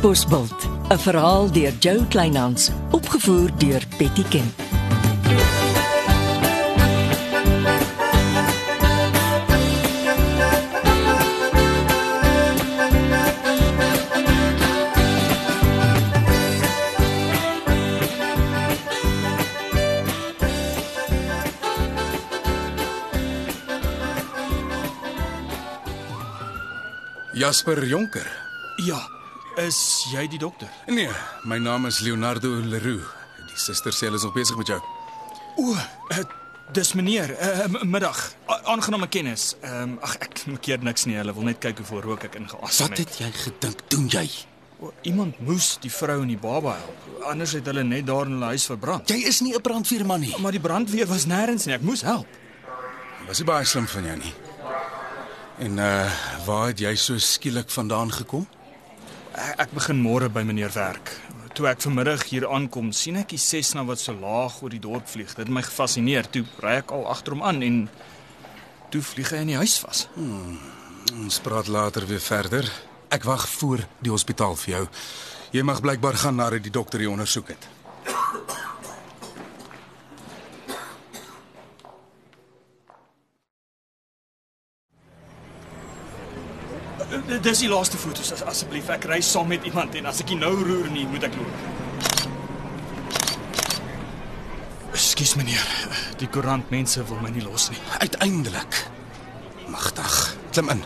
Bosbult, 'n verhaal deur Jo Kleinhans, opgevoer deur Betty Kemp. Jasper Jonker. Ja, is jy die dokter? Nee, my naam is Leonardo Leroux. Die suster sê hulle is nog besig met jou. O, uh, dis meneer. Uh, middag. A- Aangename kennis. Ehm um, ag ek keer niks nie. Hulle wil net kyk hoe veel rook ek ingeasem Wat het jy gedink doen jy? O, Iemand moes die vrou en die baba help. Anders het hulle net daar in hulle huis verbrand. Jy is nie 'n brandweerman nie. Maar die brandweer was nêrens nie. Ek moes help. Was nie baie slim van jou nie. En uh waar het jy so skielik vandaan gekom? Ek, ek begin môre by meneer werk. Toe ek vanmiddag hier aankom, sien ek die Cessna wat so laag oor die dorp vlieg. Dit het my gefassineer. Toe ry ek al agter hom aan en toe vlieg hy in die huis vas. Ons praat later weer verder. Ek wag voor die hospitaal vir jou. Jy mag blykbaar gaan nadat die dokter jou ondersoek het. Dis die laaste foto's as, asseblief. Ek ry saam met iemand en as ek nie nou roer nie, moet ek loop. Ekskuus meneer. Die koerant mense wil my nie los nie. Uiteindelik. Magtig. Klim in.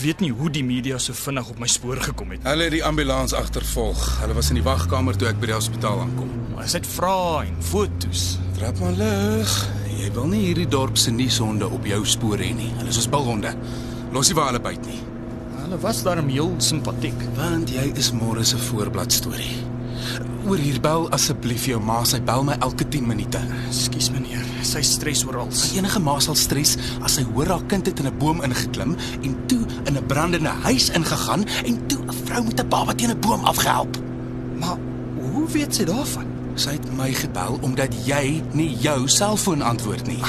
Weet nie hoe die media so vinnig op my spoor gekom het. Hulle het die ambulans agtervolg. Hulle was in die wagkamer toe ek by die hospitaal aankom. Maar is dit vrae en foto's? Trap maar lig. Jy wil nie hierdie dorp se nuushonde op jou spoor hê nie. Hulle is soos bulhonde. Los nie waar hulle byt nie. Hulle was daarom heel simpatiek. Want jy is môre se voorblad storie. Oor hier bel asseblief jou ma, sy bel my elke 10 minute. Ekskuus meneer, sy stres oral. Enige ma sal stres as sy hoor haar kind het in 'n boom ingeklim en brandende huis ingegaan en toe 'n vrou met 'n baba teen 'n boom afgehelp. Maar hoe weet sy daarvan? Sy het my gebel omdat jy nie jou selfoon antwoord nie.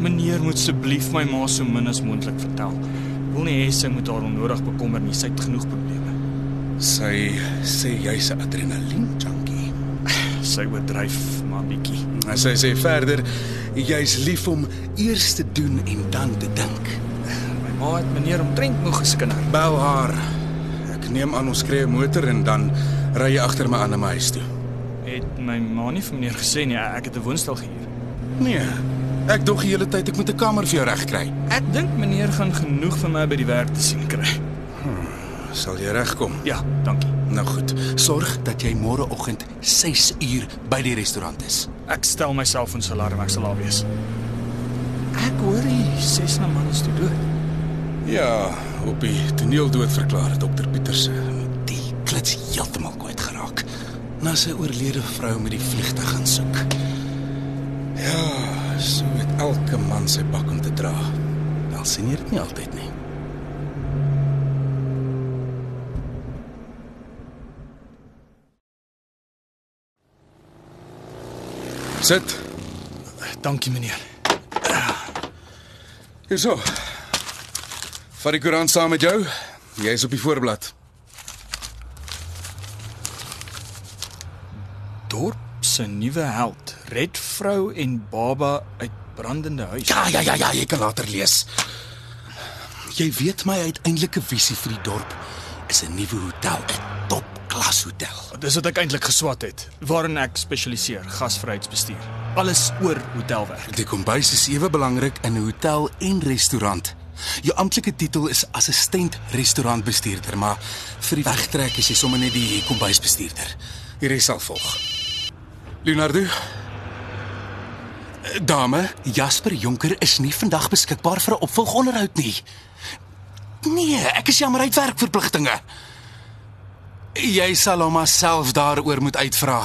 Meneer moet asseblief my ma so min as moontlik vertel. Wil nie hê sy moet haar onnodig bekommer nie. Sy het genoeg probleme. Sy sê jy's 'n adrenalien junkie. Sy oordryf maar bietjie. En sy sê verder jy's lief om eers te doen en dan te dink. My ma het meneer omtrent moeg geskinder. Bel haar. Ek neem aan ons kry 'n motor en dan ry jy agter my aan na my huis toe. Het my ma nie vir meneer gesê nie, ek het 'n woonstel gehuur. Nee. Ek dog die hele tyd ek moet 'n kamer vir jou regkry. Ek dink meneer gaan genoeg van my by die werk te sien kry. Sal jy regkom? Ja, dankie. Nou goed. Sorg dat jy môreoggend 6 uur by die restaurant is. Ek stel my selfoonsalarm, ek sal daar wees. Ek hoor die Cessna man is dood. Ja, op die toneel dood verklaar dokter Pieterse. Die klits heeltemal kwyt geraak. Na sy oorlede vrou met die vliegtuig gaan soek. Ja, so het elke man sy pak om te dra. Wel sien jy dit nie altyd nie. Sit. Dankie meneer. Hierso. Vat die koerant saam met jou. Jy is op die voorblad. Dorp se nuwe held, red vrou en baba uit brandende huis. Ja, ja, ja, ja, jy kan later lees. Jy weet my uiteindelike visie vir die dorp is 'n nuwe hotel, 'n topklas hotel. Dis wat ek eintlik geswat het, waarin ek spesialiseer, gasvryheidsbestuur. Alles oor hotelwerk. Die kombuis is ewe belangrik in 'n hotel en restaurant. Jou amptelike titel is assistent restaurantbestuurder, maar vir die wegtrek is jy sommer net die kombuisbestuurder. Hierdie sal volg. Leonardo, Dame, Jasper Jonker is nie vandag beskikbaar vir 'n opvolgonderhoud nie. Nee, ek is jammer uit werkverpligtinge. Jy sal hom self daaroor moet uitvra.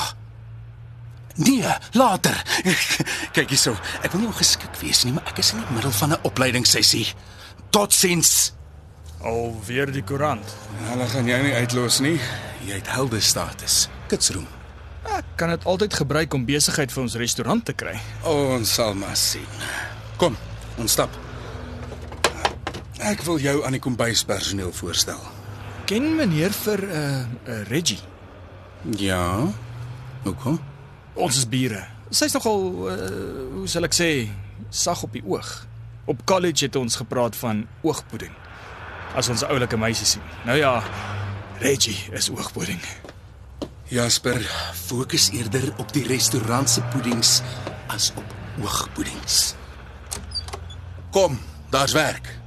Nee, later. Kyk hierso, ek wil nie ongeskik wees nie, maar ek is in die middel van 'n opleidingssessie. Totsiens. Alweer die koerant. hulle gaan jou nie uitlos nie. Jy het helde status. Kitsroom. Ek kan dit altyd gebruik om besigheid vir ons restaurant te kry. Ons sal maar sien. Kom, ons stap. Ek wil jou aan die kombuispersoneel voorstel. Ken meneer vir 'n uh, uh, Reggie? Ja. Hoekom? Ons is bure. Sy's nogal uh, hoe sal ek sê, sag op die oog. Op college het ons gepraat van oogpudding. As ons 'n oulike meisie sien. Nou ja, Reggie is oogpudding. Jasper, Fokus eerder op die restaurant se puddings as op oogpuddings. kom, daar's werk.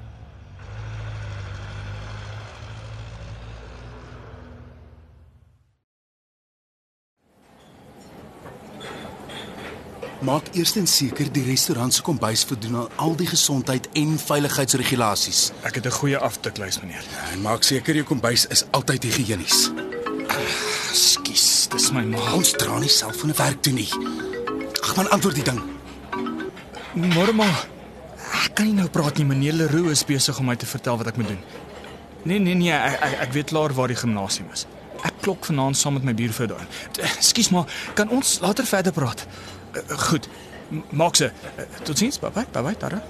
Maak eerstens seker die restaurant se kombuis voldoen aan al die gesondheid en veiligheidsregulasies. Ek het 'n goeie aftiklys meneer. En maak seker jou kombuis is altyd higiënies. Skus, dis my ma. Ons dra nie selfone werk toe nie. Ag man, antwoord die ding. Môre maar. Ek kan nie nou praat nie. Meneer Leroux is besig om my te vertel wat ek moet doen. Nee, nee, nee, ek ek, ek weet klaar waar die gimnasium is. Ek klok vanaand saam met my buurvrou daar. Ekskuus maar, kan ons later verder praat? Uh, goed. Maak se. Totsiens, bye bye, bye bye, daar.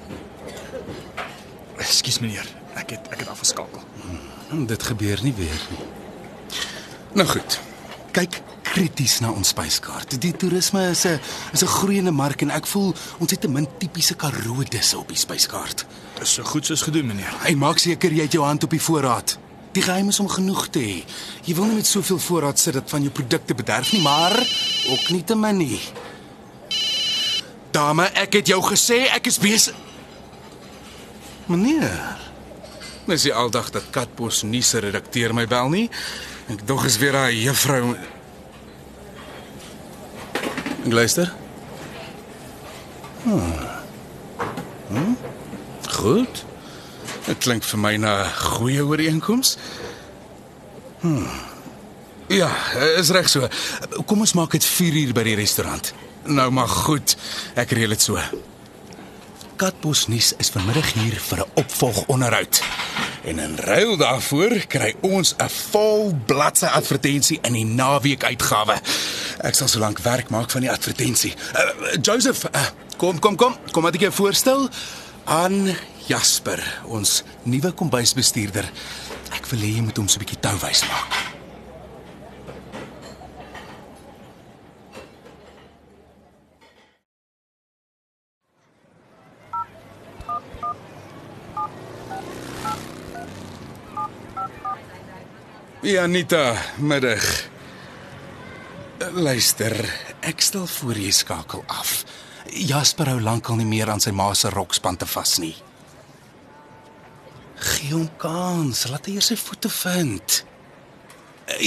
Ekskuus meneer. Ek het ek het afgeskakel. Hm, Dit gebeur nie weer nie. Nou goed. Kyk krities na ons spyskaart. Die toerisme is 'n is 'n groeiende mark en ek voel ons het te min tipiese Karoo disse op die spyskaart. Dis so goed soos gedoen, meneer. Hy maak seker jy het jou hand op die voorraad. Die geheim is om genoeg te hê. Jy wil nie met soveel voorraad sit dat van jou produkte bederf nie, maar ook nie te min nie. Dame, ek het jou gesê ek is besig. Meneer, Dis die aldag dat Katbos nie se redakteur my bel nie. Ek dog is weer daai juffrou. Ek luister. Hm. Hm. Goed. Dit klink vir my na 'n goeie ooreenkoms. Hm. Ja, is reg so. kom ons maak dit 4 uur by die restaurant. Nou maar goed. Ek reël dit so. Katbos nuus is vanmiddag hier vir 'n opvolgonderhoud. En in ruil daarvoor kry ons 'n vol bladsy advertensie in die naweek uitgawe. Ek sal solank werk maak van die advertensie. Uh, Joseph, uh, kom kom kom, kom wat ek jou voorstel aan Jasper, ons nuwe kombuisbestuurder. Ek wil hê jy moet hom so 'n bietjie touwys maak. Ja, Anita, middag. Luister, ek stel voor jy skakel af. Jasper hou lankal nie meer aan sy ma se rokspante vas nie. Gee hom kans, laat hy eers sy voete vind.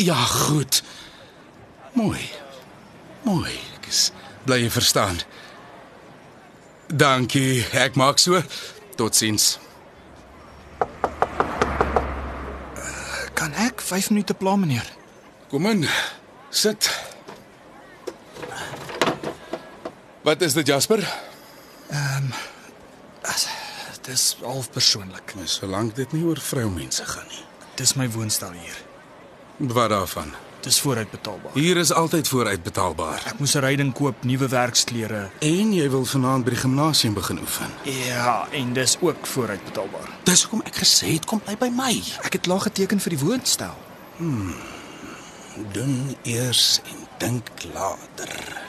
Ja, goed. Mooi. Mooi. Ek is bly jy verstaan. Dankie. Ek maak so. Totsiens. Kan ek 5 minute pla, meneer? Kom in. Sit. Wat is dit, Jasper? Dis half persoonlik. Nou, solank dit nie oor vroumense gaan nie. Dis my woonstel hier. Wat daarvan? Dis vooruitbetaalbaar. Hier is altyd vooruitbetaalbaar. Ek moes 'n ryding koop, nuwe werksklere. En jy wil vanaand by die gimnasium begin oefen. Ja, en dis ook vooruitbetaalbaar. Dis hoekom ek gesê het kom bly by my. Ek het laag geteken vir die woonstel. Doen eers en dink later.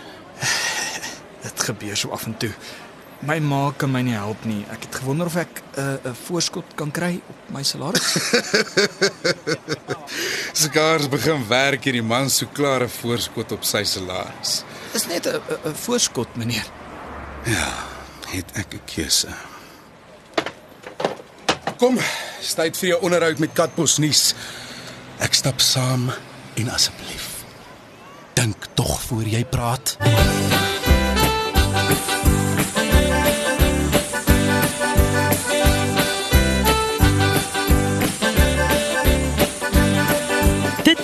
Dit gebeur so af en toe. My ma kan my nie help nie. Ek het gewonder of ek 'n uh, 'n voorskot kan kry op my salaris. Skaars begin werk hierdie man so klare voorskot op sy salaris. Dis net 'n 'n- 'n voorskot, meneer. Het ek 'n keuse? Kom, is tyd vir jou onderhoud met Katbos nuus. Ek stap saam en asseblief dink tog voor jy praat. Dit